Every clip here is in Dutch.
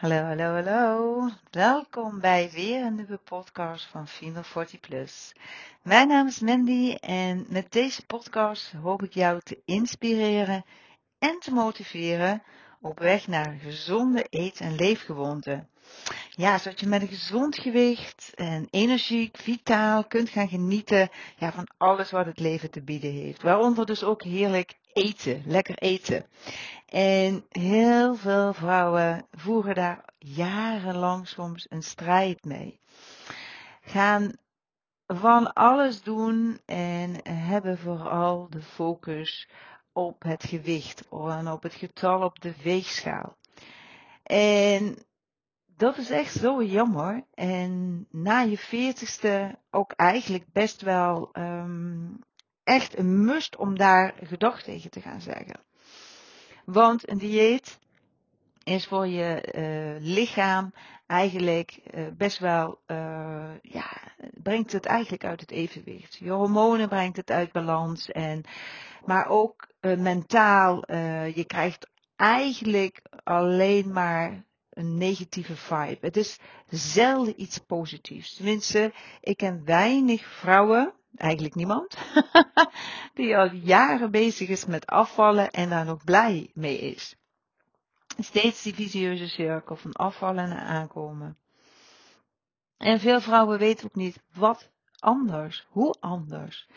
Hallo, hallo, hallo. Welkom bij weer een nieuwe podcast van Female 40 Plus. Mijn naam is Mandy en met deze podcast hoop ik jou te inspireren en te motiveren op weg naar gezonde eet- en leefgewoonte. Ja, zodat je met een gezond gewicht en energiek, vitaal kunt gaan genieten ja, van alles wat het leven te bieden heeft. Waaronder dus ook heerlijk eten, lekker eten. En heel veel vrouwen voeren daar jarenlang soms een strijd mee. Gaan van alles doen en hebben vooral de focus op het gewicht en op het getal op de weegschaal. En dat is echt zo jammer. En na je veertigste ook eigenlijk best wel um, echt een must om daar gedacht tegen te gaan zeggen. Want een dieet is voor je uh, lichaam eigenlijk uh, best wel, uh, ja, brengt het eigenlijk uit het evenwicht. Je hormonen brengt het uit balans en, maar ook mentaal, je krijgt eigenlijk alleen maar een negatieve vibe. Het is zelden iets positiefs. Tenminste, ik ken weinig vrouwen, eigenlijk niemand, die al jaren bezig is met afvallen en daar nog blij mee is. Steeds die visieuze cirkel van afvallen en aankomen. En veel vrouwen weten ook niet wat anders, hoe anders.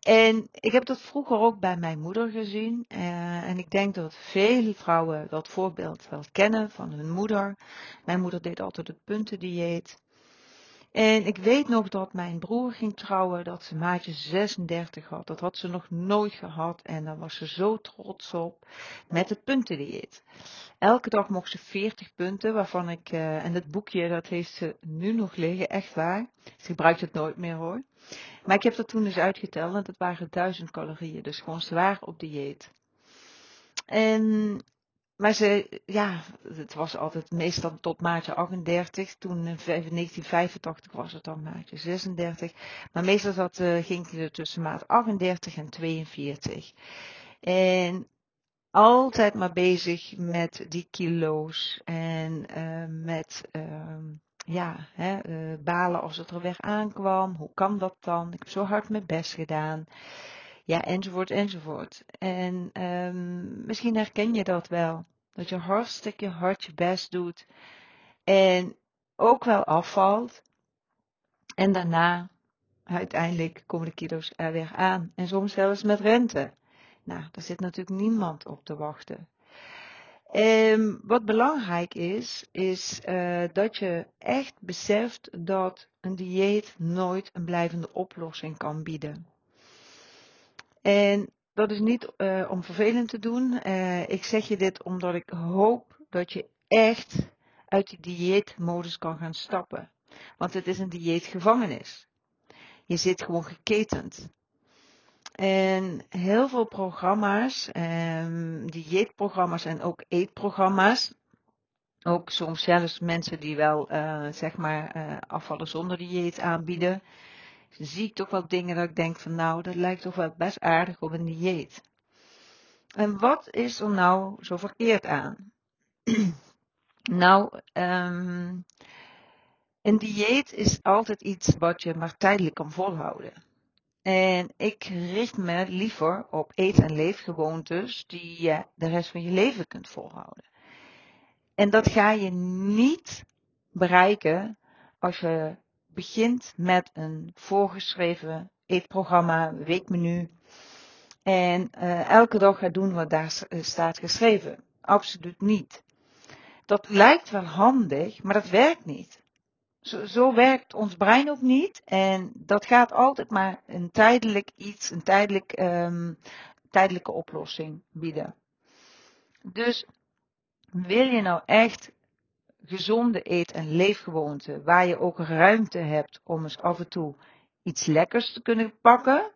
En ik heb dat vroeger ook bij mijn moeder gezien. Uh, en ik denk dat vele vrouwen dat voorbeeld wel kennen van hun moeder. Mijn moeder deed altijd het puntendieet. En ik weet nog dat mijn broer ging trouwen, dat ze maatje 36 had. Dat had ze nog nooit gehad en daar was ze zo trots op met het puntendieet. Elke dag mocht ze 40 punten, waarvan ik, uh, en het boekje dat heeft ze nu nog liggen, echt waar. Ze gebruikt het nooit meer hoor. Maar ik heb dat toen dus uitgeteld en dat waren 1000 calorieën, dus gewoon zwaar op dieet. En maar ze, ja, het was altijd meestal tot maatje 38. Toen in 1985 was het dan maatje 36. Maar meestal zat, uh, ging het tussen maat 38 en 42. En altijd maar bezig met die kilo's en uh, met, uh, ja, hè, uh, balen als het er weer aankwam. Hoe kan dat dan? Ik heb zo hard mijn best gedaan. Ja, enzovoort, enzovoort. En um, misschien herken je dat wel. Dat je hartstikke hard je best doet. En ook wel afvalt. En daarna, uiteindelijk, komen de kilo's er weer aan. En soms zelfs met rente. Nou, daar zit natuurlijk niemand op te wachten. Um, wat belangrijk is, is uh, dat je echt beseft dat een dieet nooit een blijvende oplossing kan bieden. En dat is niet uh, om vervelend te doen. Uh, ik zeg je dit omdat ik hoop dat je echt uit die dieetmodus kan gaan stappen. Want het is een dieetgevangenis. Je zit gewoon geketend. En heel veel programma's, um, dieetprogramma's en ook eetprogramma's, ook soms zelfs mensen die wel, uh, zeg maar, afvallen zonder dieet aanbieden, zie ik toch wel dingen dat ik denk van nou, dat lijkt toch wel best aardig op een dieet. En wat is er nou zo verkeerd aan? nou, um, een dieet is altijd iets wat je maar tijdelijk kan volhouden. En ik richt me liever op eet- en leefgewoontes die je de rest van je leven kunt volhouden. En dat ga je niet bereiken als je begint met een voorgeschreven eetprogramma, weekmenu. En uh, elke dag gaat doen wat daar staat geschreven. Absoluut niet. Dat lijkt wel handig, maar dat werkt niet. Zo, zo, werkt ons brein ook niet. En dat gaat altijd maar een tijdelijk iets, een tijdelijk, um, tijdelijke oplossing bieden. Dus wil je nou echt gezonde eet- en leefgewoonten, waar je ook ruimte hebt om eens af en toe iets lekkers te kunnen pakken.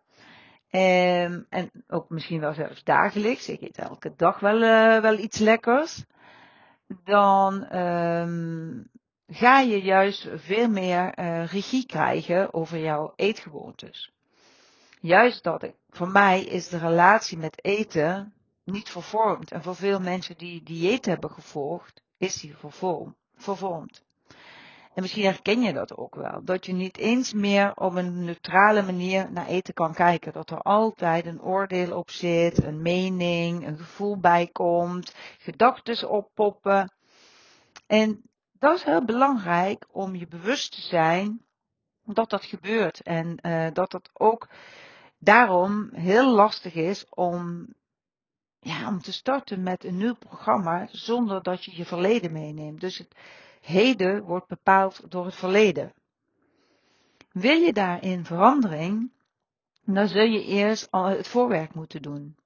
Um, en ook misschien wel zelfs dagelijks, ik eet elke dag wel, uh, wel iets lekkers. Dan um, ga je juist veel meer uh, regie krijgen over jouw eetgewoontes. Juist dat voor mij is de relatie met eten niet vervormd. En voor veel mensen die dieet hebben gevolgd, is die vervormd. Vervormt. En misschien herken je dat ook wel. Dat je niet eens meer op een neutrale manier naar eten kan kijken. Dat er altijd een oordeel op zit, een mening, een gevoel bij komt, gedachten oppoppen. En dat is heel belangrijk om je bewust te zijn dat dat gebeurt. En uh, dat het ook daarom heel lastig is om, ja, om te starten met een nieuw programma zonder dat je je verleden meeneemt. Dus het heden wordt bepaald door het verleden. Wil je daarin verandering, dan zul je eerst al het voorwerk moeten doen.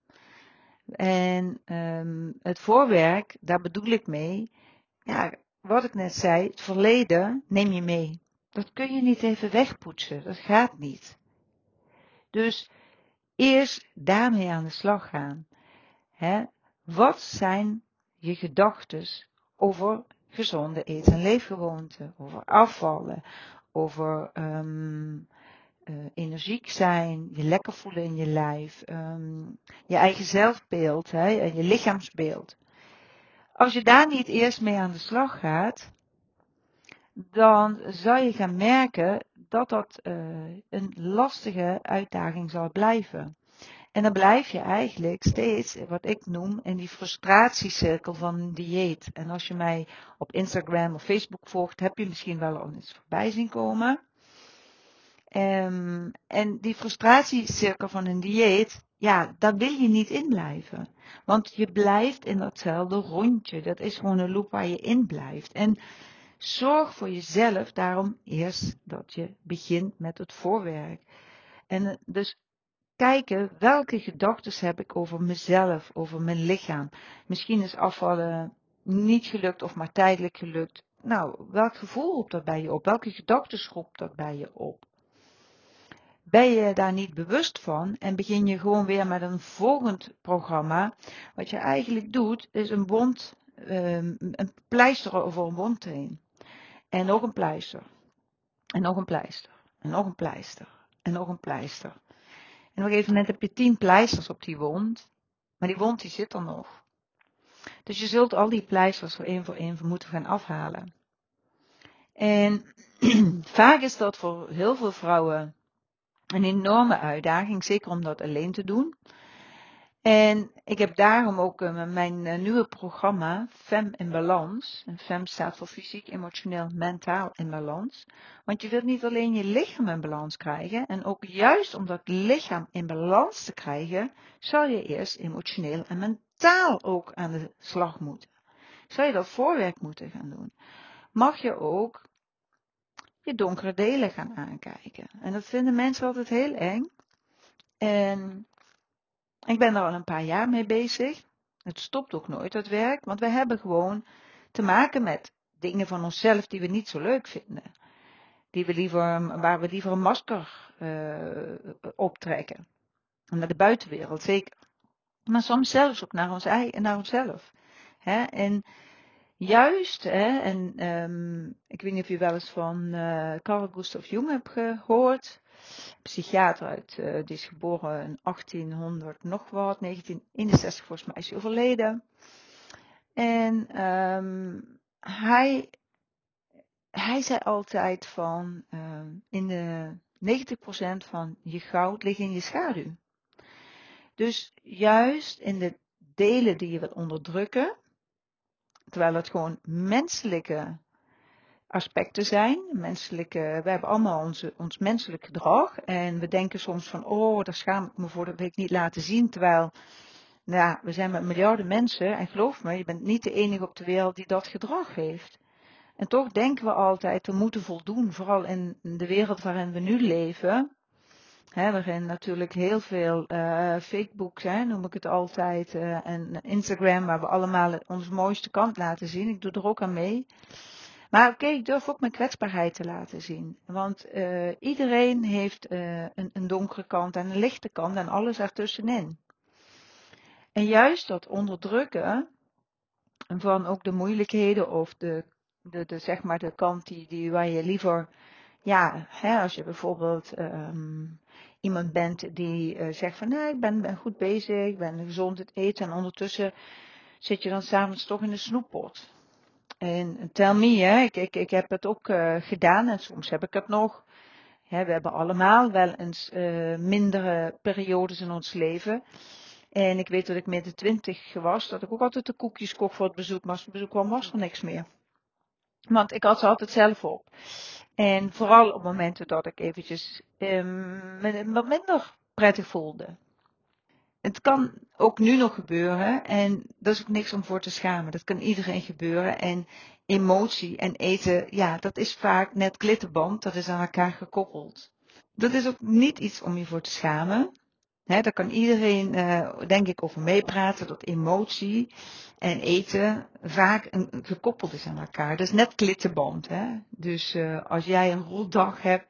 En um, het voorwerk, daar bedoel ik mee, ja, wat ik net zei, het verleden neem je mee. Dat kun je niet even wegpoetsen, dat gaat niet. Dus eerst daarmee aan de slag gaan. Hè? Wat zijn je gedachten over gezonde eet- en leefgewoonten, over afvallen, over um, uh, energiek zijn, je lekker voelen in je lijf, um, je eigen zelfbeeld hè, en je lichaamsbeeld. Als je daar niet eerst mee aan de slag gaat, dan zal je gaan merken dat dat uh, een lastige uitdaging zal blijven. En dan blijf je eigenlijk steeds, wat ik noem, in die frustratiecirkel van een dieet. En als je mij op Instagram of Facebook volgt, heb je misschien wel al eens voorbij zien komen. Um, en die frustratiecirkel van een dieet, ja, daar wil je niet in blijven. Want je blijft in datzelfde rondje. Dat is gewoon een loop waar je in blijft. En zorg voor jezelf daarom eerst dat je begint met het voorwerk. En eh, dus kijken welke gedachten heb ik over mezelf, over mijn lichaam. Misschien is afvallen niet gelukt of maar tijdelijk gelukt. Nou, welk gevoel roept dat bij je op? Welke gedachten roept dat bij je op? Ben je daar niet bewust van en begin je gewoon weer met een volgend programma. Wat je eigenlijk doet, is een wond, um, een pleister over een wond heen. En nog een pleister. En nog een pleister. En nog een pleister. En nog een pleister. En op een gegeven moment heb je tien pleisters op die wond. Maar die wond die zit er nog. Dus je zult al die pleisters voor één voor één moeten gaan afhalen. En vaak is dat voor heel veel vrouwen een enorme uitdaging, zeker om dat alleen te doen. En ik heb daarom ook uh, mijn uh, nieuwe programma FEM in balans. En FEM staat voor fysiek, emotioneel, mentaal in balans. Want je wilt niet alleen je lichaam in balans krijgen. En ook juist om dat lichaam in balans te krijgen, zal je eerst emotioneel en mentaal ook aan de slag moeten. Zal je dat voorwerk moeten gaan doen. Mag je ook je donkere delen gaan aankijken. En dat vinden mensen altijd heel eng. En ik ben er al een paar jaar mee bezig. Het stopt ook nooit, het werk, want we hebben gewoon te maken met dingen van onszelf die we niet zo leuk vinden. Die we liever, waar we liever een masker uh, optrekken. Naar de buitenwereld, zeker. Maar soms zelfs ook naar, ons, naar onszelf. Hè? En juist, hè, en um, ik weet niet of je wel eens van uh, Carl Gustav Jung hebt gehoord psychiater uit, uh, die is geboren in 1800 nog wat, 1961 volgens mij is hij overleden. En um, hij, hij zei altijd van, uh, in de 90% van je goud ligt in je schaduw. Dus juist in de delen die je wilt onderdrukken, terwijl het gewoon menselijke aspecten zijn. Menselijke, we hebben allemaal onze, ons menselijk gedrag. En we denken soms van, oh, daar schaam ik me voor, dat wil ik niet laten zien. Terwijl, nou we zijn met miljarden mensen. En geloof me, je bent niet de enige op de wereld die dat gedrag heeft. En toch denken we altijd, we moeten voldoen. Vooral in de wereld waarin we nu leven. Hè, waarin natuurlijk heel veel uh, Facebooks, hè, noem ik het altijd, uh, en Instagram, waar we allemaal onze mooiste kant laten zien. Ik doe er ook aan mee. Maar oké, ik durf ook mijn kwetsbaarheid te laten zien. Want uh, iedereen heeft uh, een, een, donkere kant en een lichte kant en alles ertussenin. En juist dat onderdrukken van ook de moeilijkheden of de, de, de zeg maar de kant die, die waar je liever, ja, hè, als je bijvoorbeeld um, iemand bent die uh, zegt van nee, ik ben, ben goed bezig, ik ben gezond het eten en ondertussen zit je dan s'avonds toch in de snoeppot. En tell me, hè, ik, ik, ik heb het ook uh, gedaan en soms heb ik het nog. We hebben allemaal wel eens uh, mindere periodes in ons leven. En ik weet dat ik midden twintig was, dat ik ook altijd de koekjes kocht voor het bezoek. Maar als het bezoek kwam, was er niks meer. Want ik had ze altijd zelf op. En vooral op momenten dat ik eventjes um, me wat minder prettig voelde. Het kan ook nu nog gebeuren en dat is ook niks om voor te schamen. Dat kan iedereen gebeuren. En emotie en eten, ja, dat is vaak net klittenband, dat is aan elkaar gekoppeld. Dat is ook niet iets om je voor te schamen. He, daar kan iedereen, uh, denk ik, over meepraten dat emotie en eten vaak een, gekoppeld is aan elkaar. Dat is net klittenband. Hè? Dus uh, als jij een rotdag hebt,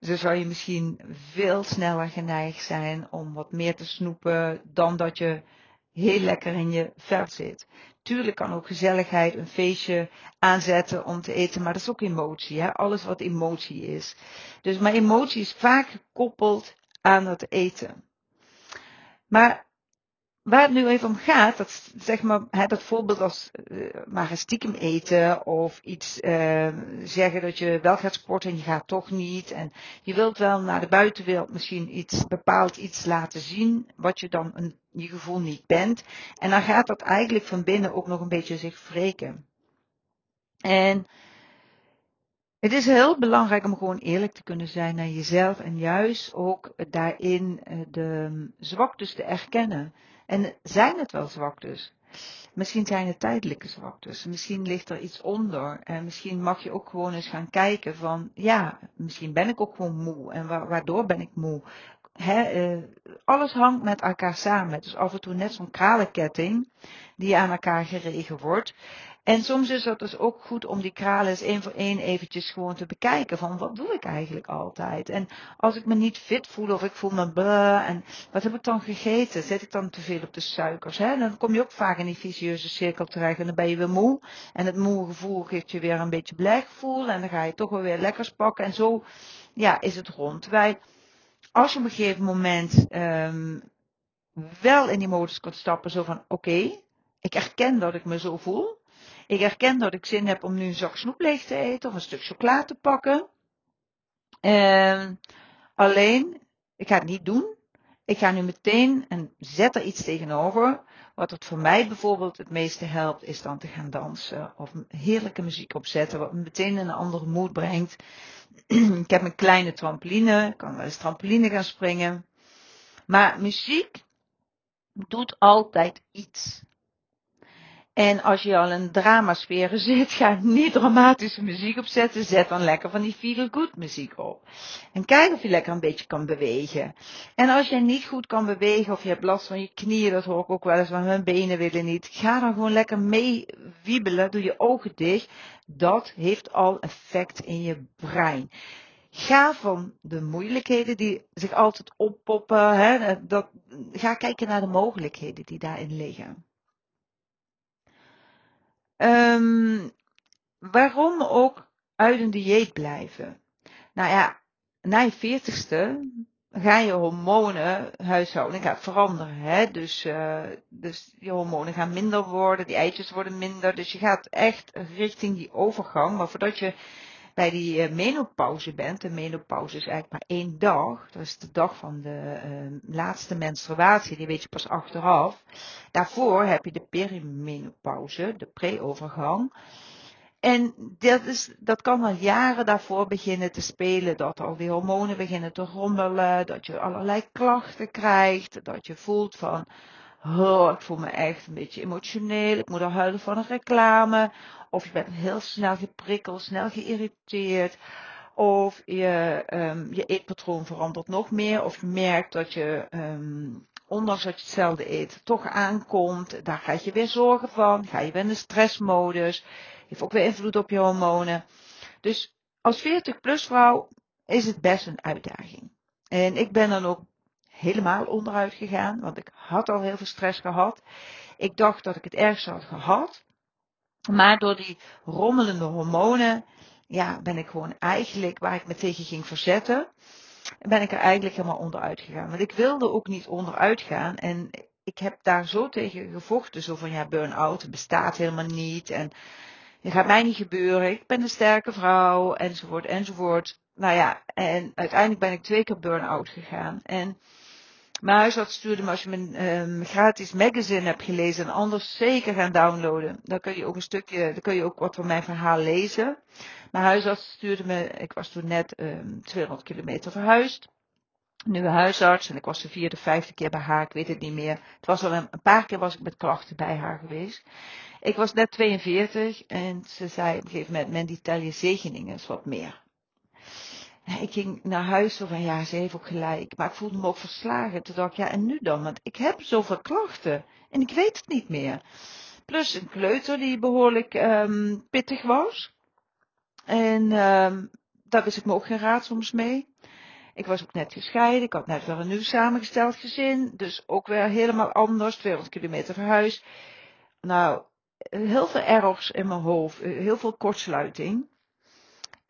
dan zou je misschien veel sneller geneigd zijn om wat meer te snoepen dan dat je heel lekker in je vel zit. Tuurlijk kan ook gezelligheid een feestje aanzetten om te eten, maar dat is ook emotie. Hè? Alles wat emotie is. Dus, maar emotie is vaak gekoppeld aan het eten. Maar waar het nu even om gaat, dat zeg maar, hè, dat voorbeeld als uh, stiekem eten of iets uh, zeggen dat je wel gaat sporten en je gaat toch niet. En je wilt wel naar de buitenwereld misschien iets bepaald iets laten zien wat je dan in je gevoel niet bent. En dan gaat dat eigenlijk van binnen ook nog een beetje zich wreken. En het is heel belangrijk om gewoon eerlijk te kunnen zijn naar jezelf en juist ook daarin eh, de zwaktes te erkennen. En zijn het wel zwaktes? Misschien zijn het tijdelijke zwaktes. Misschien ligt er iets onder. En misschien mag je ook gewoon eens gaan kijken van, ja, misschien ben ik ook gewoon moe. En waardoor ben ik moe? He, uh, alles hangt met elkaar samen. Het is af en toe net zo'n kralenketting die aan elkaar geregen wordt. En soms is het dus ook goed om die kralen eens één voor één eventjes gewoon te bekijken. Van wat doe ik eigenlijk altijd? En als ik me niet fit voel of ik voel me bleh. En wat heb ik dan gegeten? Zet ik dan te veel op de suikers? Hè? Dan kom je ook vaak in die vicieuze cirkel terecht. En dan ben je weer moe. En het moe gevoel geeft je weer een beetje blij gevoel. En dan ga je toch wel weer lekkers pakken. En zo ja, is het rond. Wij, als je op een gegeven moment um, wel in die modus kunt stappen. Zo van oké, ik erken dat ik me zo voel. Ik herken dat ik zin heb om nu een zak snoep leeg te eten of een stuk chocola te pakken. Uh, alleen, ik ga het niet doen. Ik ga nu meteen en zet er iets tegenover. Wat het voor mij bijvoorbeeld het meeste helpt, is dan te gaan dansen of heerlijke muziek opzetten, wat me meteen in een andere moed brengt. ik heb een kleine trampoline, ik kan wel eens trampoline gaan springen. Maar muziek doet altijd iets. En als je al in dramasferen zit, ga niet dramatische muziek opzetten. Zet dan lekker van die feel good muziek op. En kijk of je lekker een beetje kan bewegen. En als je niet goed kan bewegen of je hebt last van je knieën, dat hoor ik ook wel eens, want mijn benen willen niet. Ga dan gewoon lekker mee wiebelen. Doe je ogen dicht. Dat heeft al effect in je brein. Ga van de moeilijkheden die zich altijd oppoppen, hè, dat, ga kijken naar de mogelijkheden die daarin liggen. Um, waarom ook uit een dieet blijven? Nou ja, na je veertigste ga je hormonen, huishouding gaat veranderen. Hè? Dus, uh, dus je hormonen gaan minder worden, die eitjes worden minder. Dus je gaat echt richting die overgang. Maar voordat je bij die uh, menopauze bent, de menopauze is eigenlijk maar één dag, dat is de dag van de uh, laatste menstruatie, die weet je pas achteraf. Daarvoor heb je de perimenopauze, de pre-overgang. En dat, is, dat kan al jaren daarvoor beginnen te spelen, dat al die hormonen beginnen te rommelen, dat je allerlei klachten krijgt, dat je voelt van, oh, ik voel me echt een beetje emotioneel, ik moet al huilen van een reclame, of je bent heel snel geprikkeld, snel geïrriteerd. Of je, um, je eetpatroon verandert nog meer. Of je merkt dat je, um, ondanks dat je hetzelfde eet, toch aankomt. Daar ga je weer zorgen van. Ga je weer in de stressmodus. Heeft ook weer invloed op je hormonen. Dus als 40 plus vrouw is het best een uitdaging. En ik ben dan ook helemaal onderuit gegaan, want ik had al heel veel stress gehad. Ik dacht dat ik het ergste had gehad. Maar door die rommelende hormonen, ja, ben ik gewoon eigenlijk, waar ik me tegen ging verzetten, ben ik er eigenlijk helemaal onderuit gegaan. Want ik wilde ook niet onderuit gaan. En ik heb daar zo tegen gevochten, zo van ja, burn-out bestaat helemaal niet. En Het gaat mij niet gebeuren. Ik ben een sterke vrouw. Enzovoort, enzovoort. Nou ja, en uiteindelijk ben ik twee keer burn-out gegaan. En mijn huisarts stuurde me als je mijn um, gratis magazine hebt gelezen en anders zeker gaan downloaden. Dan kun je ook een stukje, dan kun je ook wat van mijn verhaal lezen. Mijn huisarts stuurde me, ik was toen net um, 200 kilometer verhuisd. Nieuwe huisarts en ik was de vierde, vijfde keer bij haar, ik weet het niet meer. Het was al een, een paar keer was ik met klachten bij haar geweest. Ik was net 42 en ze zei op een gegeven moment, Mandy, tel je zegeningen eens wat meer. Ik ging naar huis zo van, ja, ze heeft ook gelijk. Maar ik voelde me ook verslagen. Toen dacht ik, ja, en nu dan? Want ik heb zoveel klachten. En ik weet het niet meer. Plus een kleuter die behoorlijk um, pittig was. En um, daar wist ik me ook geen raad soms mee. Ik was ook net gescheiden. Ik had net weer een nieuw samengesteld gezin. Dus ook weer helemaal anders. 200 kilometer verhuis. Nou, heel veel errors in mijn hoofd. Heel veel kortsluiting.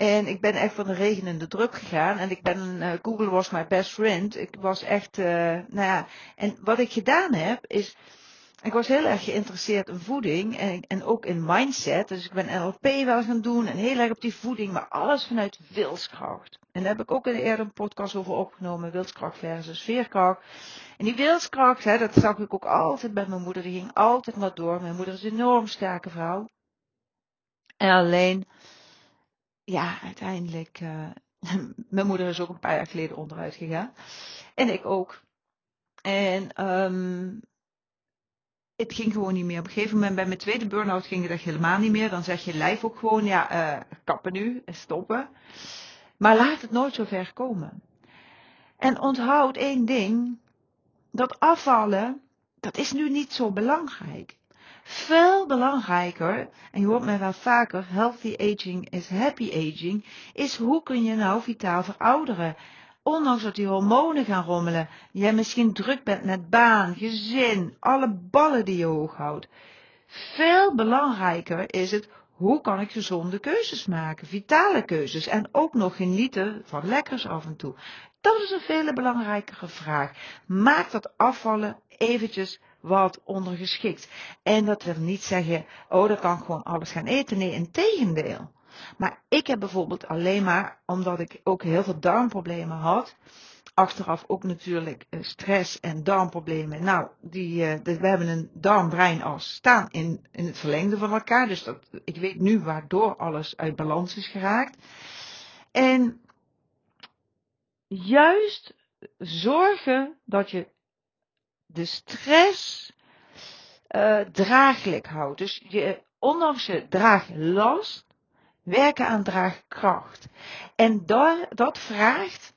En ik ben echt van de regen in de drup gegaan. En ik ben, uh, Google was my best friend. Ik was echt, uh, nou ja. En wat ik gedaan heb, is, ik was heel erg geïnteresseerd in voeding en, en ook in mindset. Dus ik ben NLP wel gaan doen en heel erg op die voeding, maar alles vanuit wilskracht. En daar heb ik ook eerder een podcast over opgenomen, wilskracht versus veerkracht. En die wilskracht, hè, dat zag ik ook altijd bij mijn moeder, die ging altijd maar door. Mijn moeder is een enorm sterke vrouw. En alleen, ja, uiteindelijk, uh, mijn moeder is ook een paar jaar geleden onderuit gegaan. En ik ook. En um, het ging gewoon niet meer. Op een gegeven moment bij mijn tweede burn-out ging het echt helemaal niet meer. Dan zeg je lijf ook gewoon, ja, uh, kappen nu, stoppen. Maar laat het nooit zo ver komen. En onthoud één ding, dat afvallen, dat is nu niet zo belangrijk. Veel belangrijker, en je hoort mij wel vaker, healthy aging is happy aging, is hoe kun je nou vitaal verouderen. Ondanks dat die hormonen gaan rommelen, jij misschien druk bent met baan, gezin, alle ballen die je hoog houdt. Veel belangrijker is het, hoe kan ik gezonde keuzes maken, vitale keuzes en ook nog genieten van lekkers af en toe. Dat is een veel belangrijkere vraag. Maak dat afvallen eventjes wat ondergeschikt. En dat wil niet zeggen, oh, dan kan ik gewoon alles gaan eten. Nee, in tegendeel. Maar ik heb bijvoorbeeld alleen maar, omdat ik ook heel veel darmproblemen had, achteraf ook natuurlijk eh, stress en darmproblemen. Nou, die, uh, we hebben een darm-breinas staan in, in het verlengde van elkaar. Dus dat, ik weet nu waardoor alles uit balans is geraakt. En juist zorgen dat je de stress uh, draaglijk houdt. Dus je, ondanks je draaglast, werken aan draagkracht. En daar, dat vraagt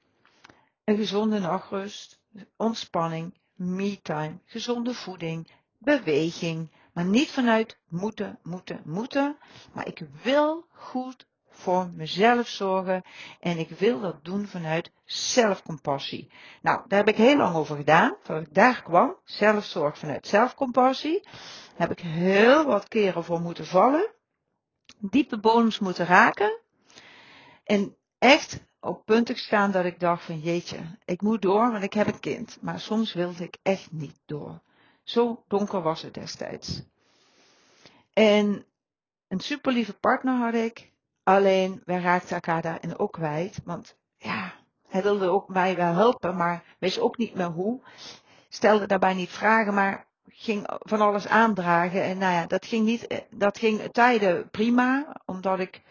een gezonde nachtrust, ontspanning, me-time, gezonde voeding, beweging. Maar niet vanuit moeten, moeten, moeten. Maar ik wil goed voor mezelf zorgen en ik wil dat doen vanuit zelfcompassie. Nou, daar heb ik heel lang over gedaan, voordat ik daar kwam. Zelfzorg vanuit zelfcompassie. Heb ik heel wat keren voor moeten vallen. Diepe bodems moeten raken. En echt op punten staan dat ik dacht van jeetje, ik moet door, want ik heb een kind. Maar soms wilde ik echt niet door. Zo donker was het destijds. En een super lieve partner had ik. Alleen, wij raakten elkaar daarin ook kwijt. Want ja, hij wilde ook mij wel helpen, maar wist ook niet meer hoe. Stelde daarbij niet vragen, maar ging van alles aandragen. En nou ja, dat ging niet, dat ging tijden prima, omdat ik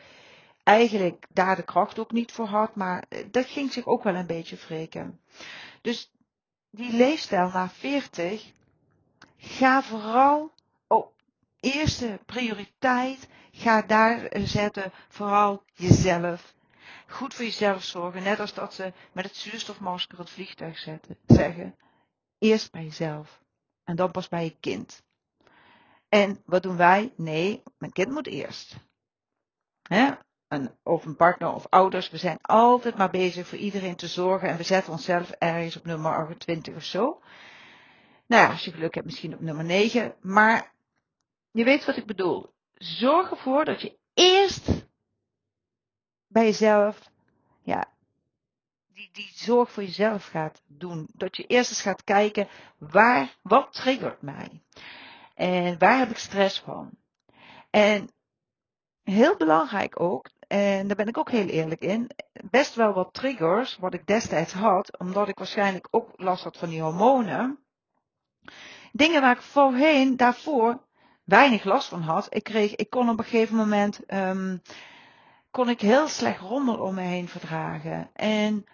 eigenlijk daar de kracht ook niet voor had. Maar dat ging zich ook wel een beetje wreken. Dus die leefstijl na 40, ga vooral op eerste prioriteit Ga daar zetten vooral jezelf. Goed voor jezelf zorgen. Net als dat ze met het zuurstofmasker het vliegtuig zetten, zeggen. Eerst bij jezelf. En dan pas bij je kind. En wat doen wij? Nee, mijn kind moet eerst. Hè? Of een partner of ouders. We zijn altijd maar bezig voor iedereen te zorgen. En we zetten onszelf ergens op nummer 28 of zo. Nou ja, als je geluk hebt misschien op nummer 9. Maar je weet wat ik bedoel zorg ervoor dat je eerst bij jezelf, ja, die, die zorg voor jezelf gaat doen. Dat je eerst eens gaat kijken, waar, wat triggert mij? En waar heb ik stress van? En heel belangrijk ook, en daar ben ik ook heel eerlijk in, best wel wat triggers, wat ik destijds had, omdat ik waarschijnlijk ook last had van die hormonen. Dingen waar ik voorheen, daarvoor, weinig last van had. Ik kreeg, ik kon op een gegeven moment, um, kon ik heel slecht rommel om me heen verdragen. En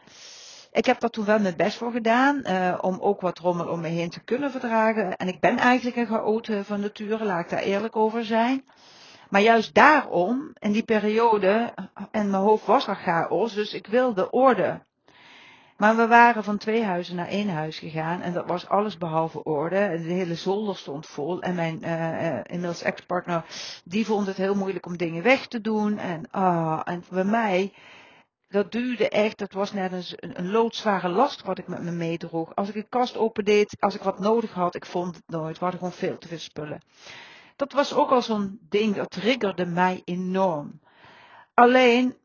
ik heb daar toen wel mijn best voor gedaan, uh, om ook wat rommel om me heen te kunnen verdragen. En ik ben eigenlijk een chaote van nature, laat ik daar eerlijk over zijn. Maar juist daarom, in die periode, en mijn hoofd was al chaos, dus ik wilde orde. Maar we waren van twee huizen naar één huis gegaan en dat was alles behalve orde. De hele zolder stond vol en mijn uh, inmiddels ex-partner, die vond het heel moeilijk om dingen weg te doen. En, ah, en bij mij, dat duurde echt, dat was net een, een loodzware last wat ik met me meedroeg. Als ik een kast opendeed, als ik wat nodig had, ik vond het nooit. We hadden gewoon veel te veel spullen. Dat was ook al zo'n ding, dat triggerde mij enorm. Alleen,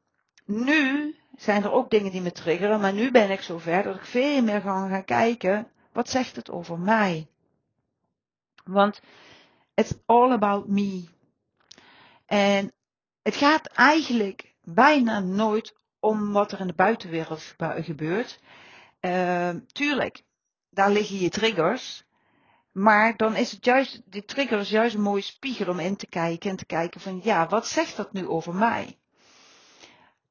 nu zijn er ook dingen die me triggeren, maar nu ben ik zover dat ik veel meer ga gaan kijken, wat zegt het over mij? Want it's all about me. En het gaat eigenlijk bijna nooit om wat er in de buitenwereld gebeurt. Uh, tuurlijk, daar liggen je triggers. Maar dan is het juist, die trigger is juist een mooie spiegel om in te kijken en te kijken van ja, wat zegt dat nu over mij?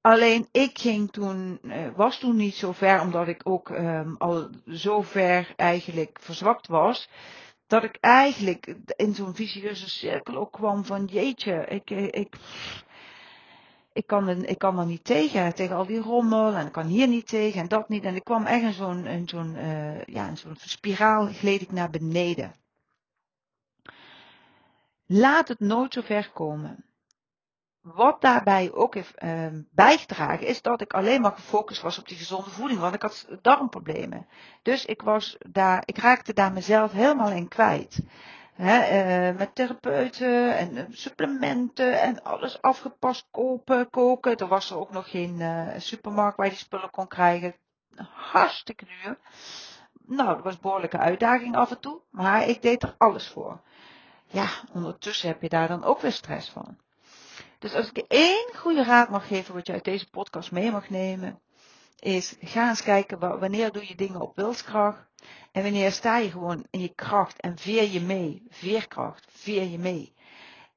Alleen ik ging toen, eh, was toen niet zo ver, omdat ik ook um, al zo ver eigenlijk verzwakt was, dat ik eigenlijk in zo'n vicieuze cirkel ook kwam van jeetje, ik, eh, ik, ik kan, er, ik kan er niet tegen, tegen al die rommel en ik kan hier niet tegen en dat niet. En ik kwam echt in zo'n, zo'n, uh, ja, in zo'n spiraal gleed ik naar beneden. Laat het nooit zo ver komen. Wat daarbij ook heeft uh, bijgedragen is dat ik alleen maar gefocust was op die gezonde voeding, want ik had darmproblemen. Dus ik was daar, ik raakte daar mezelf helemaal in kwijt. He, uh, met therapeuten en uh, supplementen en alles afgepast kopen, koken. Er was er ook nog geen uh, supermarkt waar je die spullen kon krijgen. Hartstikke duur. Nou, dat was een behoorlijke uitdaging af en toe, maar ik deed er alles voor. Ja, ondertussen heb je daar dan ook weer stress van. Dus als ik één goede raad mag geven wat je uit deze podcast mee mag nemen, is ga eens kijken wanneer doe je dingen op wilskracht en wanneer sta je gewoon in je kracht en veer je mee, veerkracht, veer je mee.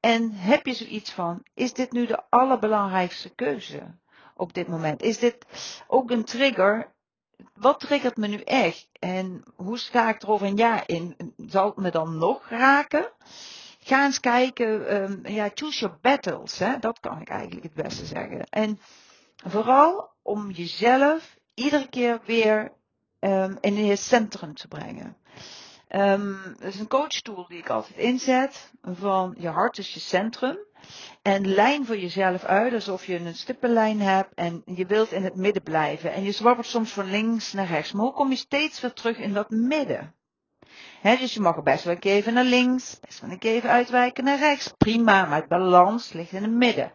En heb je zoiets van, is dit nu de allerbelangrijkste keuze op dit moment? Is dit ook een trigger? Wat triggert me nu echt? En hoe ga ik er over een jaar in? Zal het me dan nog raken? Ga eens kijken, um, ja, choose your battles, hè? dat kan ik eigenlijk het beste zeggen. En vooral om jezelf iedere keer weer um, in je centrum te brengen. Dat is een coachtool die ik altijd inzet, van je hart is je centrum. En lijn voor jezelf uit alsof je een stippenlijn hebt en je wilt in het midden blijven. En je zwabbert soms van links naar rechts, maar hoe kom je steeds weer terug in dat midden? Dus je mag best wel een keer even naar links, best wel een keer even uitwijken naar rechts. Prima, maar het balans ligt in het midden.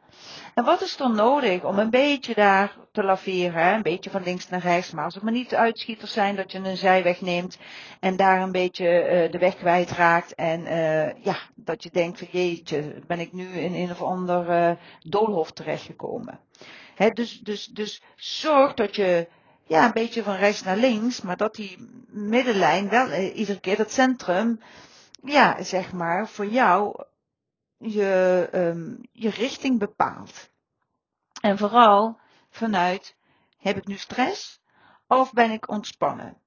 En wat is er nodig om een beetje daar te laveren, hè? een beetje van links naar rechts, maar als het maar niet uitschieters zijn dat je een zijweg neemt en daar een beetje uh, de weg kwijtraakt en uh, ja, dat je denkt van jeetje, ben ik nu in een of ander uh, doolhof terechtgekomen. He, dus, dus, dus zorg dat je ja, een beetje van rechts naar links, maar dat die middenlijn wel eh, iedere keer dat centrum, ja, zeg maar, voor jou je, um, je richting bepaalt. En vooral vanuit, heb ik nu stress of ben ik ontspannen?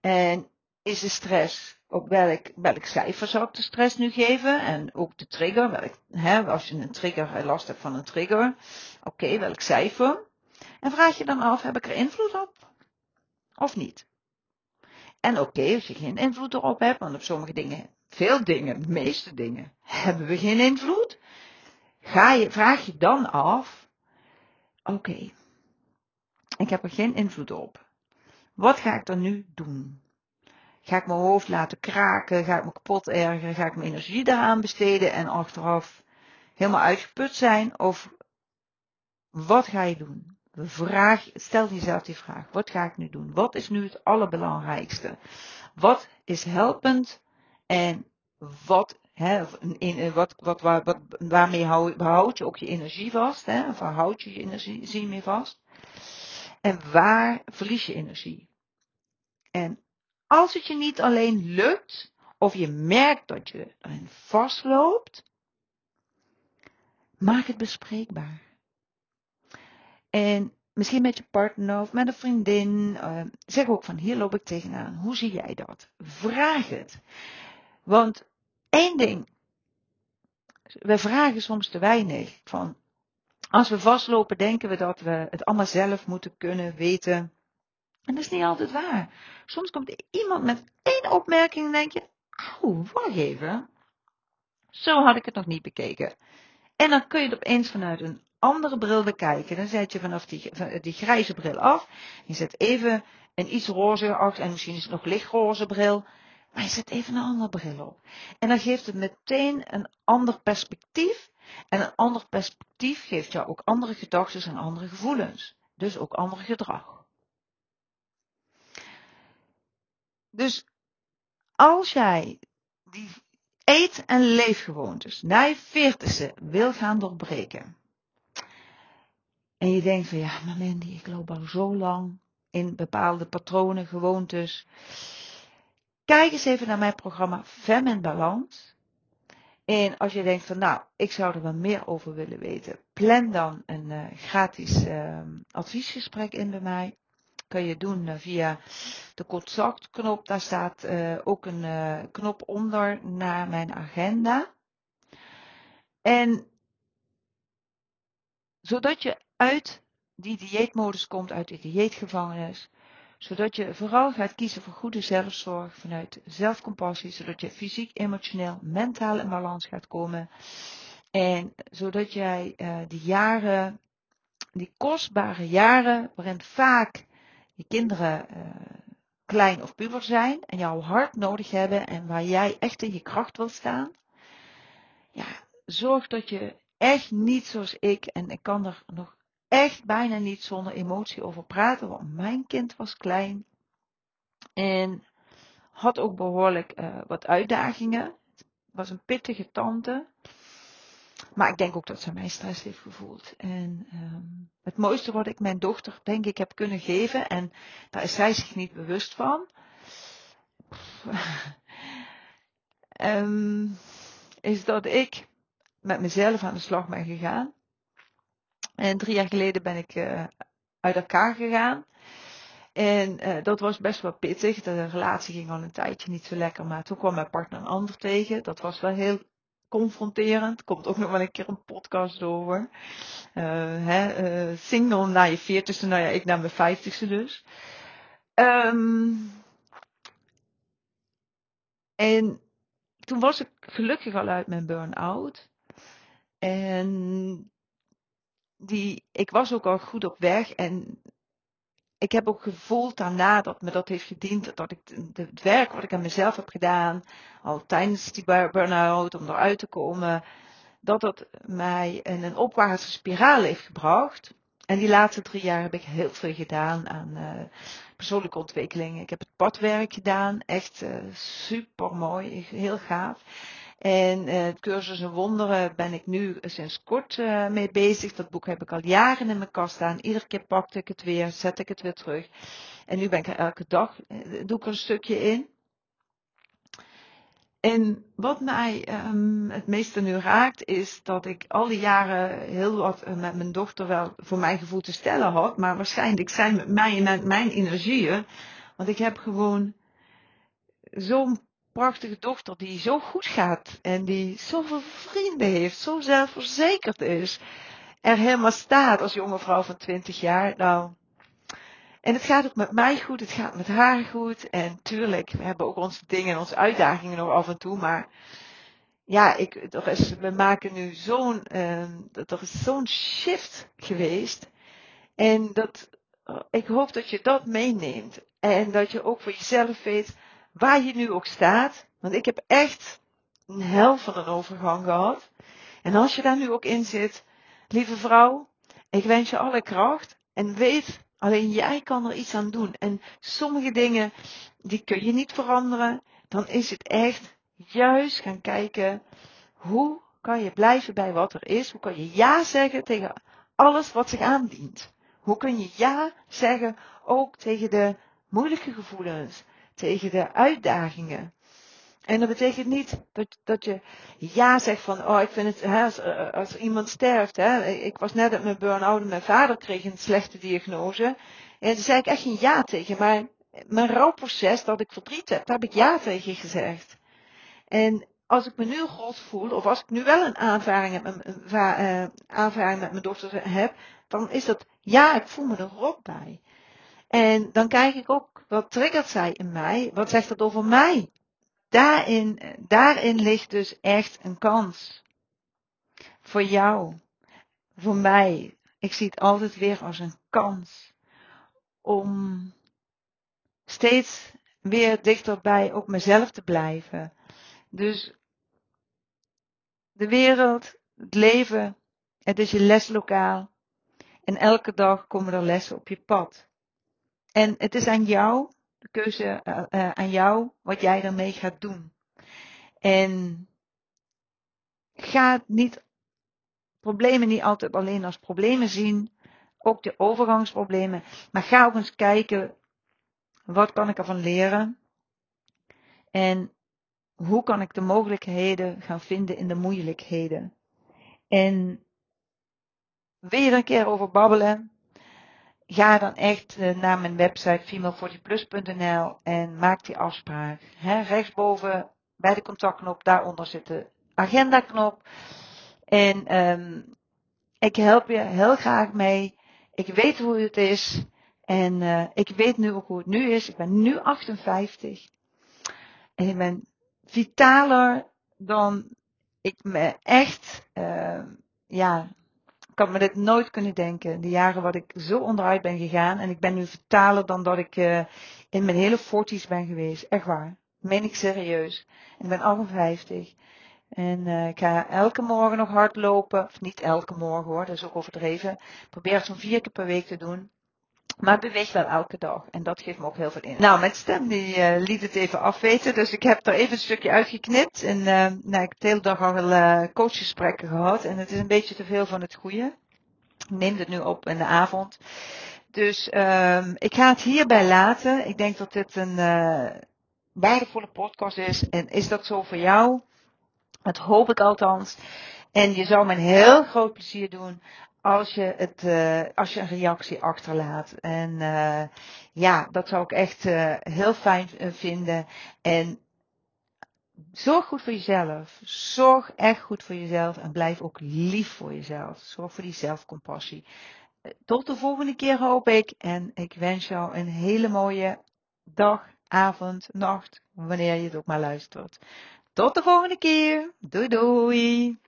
En is de stress, op welk, welk cijfer zou ik de stress nu geven? En ook de trigger, welk, hè, als je een trigger, last hebt van een trigger, oké, welk cijfer? En vraag je dan af, heb ik er invloed op? Of niet? En oké, als je geen invloed erop hebt, want op sommige dingen, veel dingen, de meeste dingen, hebben we geen invloed. Ga je, vraag je dan af, oké, ik heb er geen invloed op. Wat ga ik dan nu doen? Ga ik mijn hoofd laten kraken? Ga ik me kapot ergeren? Ga ik mijn energie daaraan besteden en achteraf helemaal uitgeput zijn? Of wat ga je doen? Vraag, stel jezelf die vraag. Wat ga ik nu doen? Wat is nu het allerbelangrijkste? Wat is helpend en wat Hè, in, wat, wat, wat, wat, waarmee hou, behoud je ook je energie vast? Hè? Of waar houd je je energie mee vast? En waar verlies je energie? En als het je niet alleen lukt, of je merkt dat je erin vastloopt, maak het bespreekbaar. En misschien met je partner of met een vriendin. Uh, zeg ook van hier loop ik tegenaan. Hoe zie jij dat? Vraag het. Want één ding. We vragen soms te weinig. Van, als we vastlopen denken we dat we het allemaal zelf moeten kunnen weten. En dat is niet altijd waar. Soms komt iemand met één opmerking en denk je, oh, wacht even. Zo had ik het nog niet bekeken. En dan kun je het opeens vanuit een andere bril bekijken. Dan zet je vanaf die, die grijze bril af. Je zet even een iets roze achter, en misschien is het nog lichtroze bril. Maar je zet even een andere bril op. En dan geeft het meteen een ander perspectief. En een ander perspectief geeft jou ook andere gedachten en andere gevoelens. Dus ook ander gedrag. Dus als jij die eet- en leefgewoontes na je veertigste wil gaan doorbreken. En je denkt van ja, maar Mandy, ik loop al zo lang in bepaalde patronen, gewoontes. Kijk eens even naar mijn programma Fem en Balans. En als je denkt van nou, ik zou er wel meer over willen weten, plan dan een uh, gratis uh, adviesgesprek in bij mij. Kan je doen uh, via de contactknop. Daar staat uh, ook een knop onder naar mijn agenda. En zodat je uit die dieetmodus komt, uit die dieetgevangenis. Zodat je vooral gaat kiezen voor goede zelfzorg vanuit zelfcompassie, zodat je fysiek, emotioneel, mentaal in balans gaat komen. En zodat jij uh, die jaren, die kostbare jaren, waarin vaak je kinderen uh, klein of puber zijn en jouw hart nodig hebben en waar jij echt in je kracht wilt staan. Ja, zorg dat je echt niet zoals ik, en ik kan er nog echt bijna niet zonder emotie over praten, want mijn kind was klein en had ook behoorlijk uh, wat uitdagingen. Was een pittige tante. Maar ik denk ook dat ze mij stress heeft gevoeld. En um, het mooiste wat ik mijn dochter, denk ik, heb kunnen geven, en daar is zij zich niet bewust van, um, is dat ik met mezelf aan de slag ben gegaan. En drie jaar geleden ben ik uh, uit elkaar gegaan. En uh, dat was best wel pittig. De relatie ging al een tijdje niet zo lekker, maar toen kwam mijn partner een ander tegen. Dat was wel heel confronterend. Komt ook nog wel een keer een podcast over. Uh, hè, uh, single na je veertigste, nou ja, ik na mijn vijftigste dus. Um, en toen was ik gelukkig al uit mijn burn-out. En die, ik was ook al goed op weg en ik heb ook gevoeld daarna dat me dat heeft gediend, dat ik het werk wat ik aan mezelf heb gedaan, al tijdens die burn-out, om eruit te komen, dat dat mij in een opwaartse spiraal heeft gebracht. En die laatste drie jaar heb ik heel veel gedaan aan uh, persoonlijke ontwikkeling. Ik heb het padwerk gedaan, echt uh, super mooi, heel gaaf. En het cursus en wonderen ben ik nu sinds kort uh, mee bezig. Dat boek heb ik al jaren in mijn kast staan. Iedere keer pakte ik het weer, zet ik het weer terug. En nu ben ik er elke dag, uh, doe ik een stukje in. En wat mij um, het meeste nu raakt, is dat ik al die jaren heel wat met mijn dochter wel voor mijn gevoel te stellen had. Maar waarschijnlijk zijn met mij en mijn energieën. Want ik heb gewoon zo'n prachtige dochter die zo goed gaat en die zoveel vrienden heeft, zo zelfverzekerd is, er helemaal staat als jonge vrouw van 20 jaar. Nou, en het gaat ook met mij goed, het gaat met haar goed. En tuurlijk, we hebben ook onze dingen en onze uitdagingen nog af en toe, maar ja, ik, er is, we maken nu zo'n, uh, er is zo'n shift geweest. En dat, ik hoop dat je dat meeneemt. En dat je ook voor jezelf weet, waar je nu ook staat. Want ik heb echt een hel van een overgang gehad. En als je daar nu ook in zit, lieve vrouw, ik wens je alle kracht. En weet, alleen jij kan er iets aan doen. En sommige dingen, die kun je niet veranderen. Dan is het echt juist gaan kijken hoe kan je blijven bij wat er is? Hoe kan je ja zeggen tegen alles wat zich aandient? Hoe kun je ja zeggen ook tegen de moeilijke gevoelens, tegen de uitdagingen? En dat betekent niet dat, dat je ja zegt van, oh ik vind het, als, als iemand sterft, hè, ik was net op mijn burn-out en mijn vader kreeg een slechte diagnose. En toen zei ik echt geen ja tegen, maar mijn rouwproces, dat ik verdriet heb, daar heb ik ja tegen gezegd. En als ik me nu God voel, of als ik nu wel een aanvaring, met mijn, uh, aanvaring met mijn dochter heb, dan is dat, ja, ik voel me er rot bij. En dan kijk ik ook, wat triggert zij in mij? Wat zegt dat over mij? Daarin, daarin ligt dus echt een kans. Voor jou. Voor mij. Ik zie het altijd weer als een kans. Om steeds weer dichterbij ook mezelf te blijven. Dus de wereld, het leven, het is je leslokaal. En elke dag komen er lessen op je pad. En het is aan jou, de keuze uh, aan jou, wat jij ermee gaat doen. En ga niet problemen niet altijd alleen als problemen zien, ook de overgangsproblemen, maar ga ook eens kijken, wat kan ik ervan leren? En hoe kan ik de mogelijkheden gaan vinden in de moeilijkheden? En wil je er een keer over babbelen? Ga dan echt eh, naar mijn website female40plus.nl en maak die afspraak. Rechtsboven bij de contactknop, daaronder zit de agendaknop. En um, ik help je heel graag mee. Ik weet hoe het is. En uh, ik weet nu ook hoe het nu is. Ik ben nu 58. En ik ben vitaler dan ik me echt, uh, ja, ik had me dit nooit kunnen denken. De jaren wat ik zo onderuit ben gegaan. En ik ben nu vitaler dan dat ik uh, in mijn hele forties ben geweest. Echt waar. Meen ik serieus. Ik ben 58. En uh, ik ga elke morgen nog hardlopen. Of niet elke morgen hoor, dat is ook overdreven. Ik probeer het zo'n vier keer per week te doen. Maar beweeg wel elke dag. En dat geeft me ook heel veel in. Nou, mijn stem die uh, liet het even afweten. Dus ik heb er even een stukje uitgeknipt. En uh, nou, ik heb de hele dag al uh, coachgesprekken gehad. En het is een beetje te veel van het goede. Ik neem het nu op in de avond. Dus um, ik ga het hierbij laten. Ik denk dat dit een waardevolle podcast is. En is dat zo voor jou? Dat hoop ik althans. En je zou me een heel groot plezier doen als je, het, uh, als je een reactie achterlaat. En uh, ja, dat zou ik echt uh, heel fijn vinden. En zorg goed voor jezelf. Zorg echt goed voor jezelf en blijf ook lief voor jezelf. Zorg voor die zelfcompassie. Tot de volgende keer hoop ik. En ik wens jou een hele mooie dag, avond, nacht, wanneer je het ook maar luistert. Tot de volgende keer. Doei doei.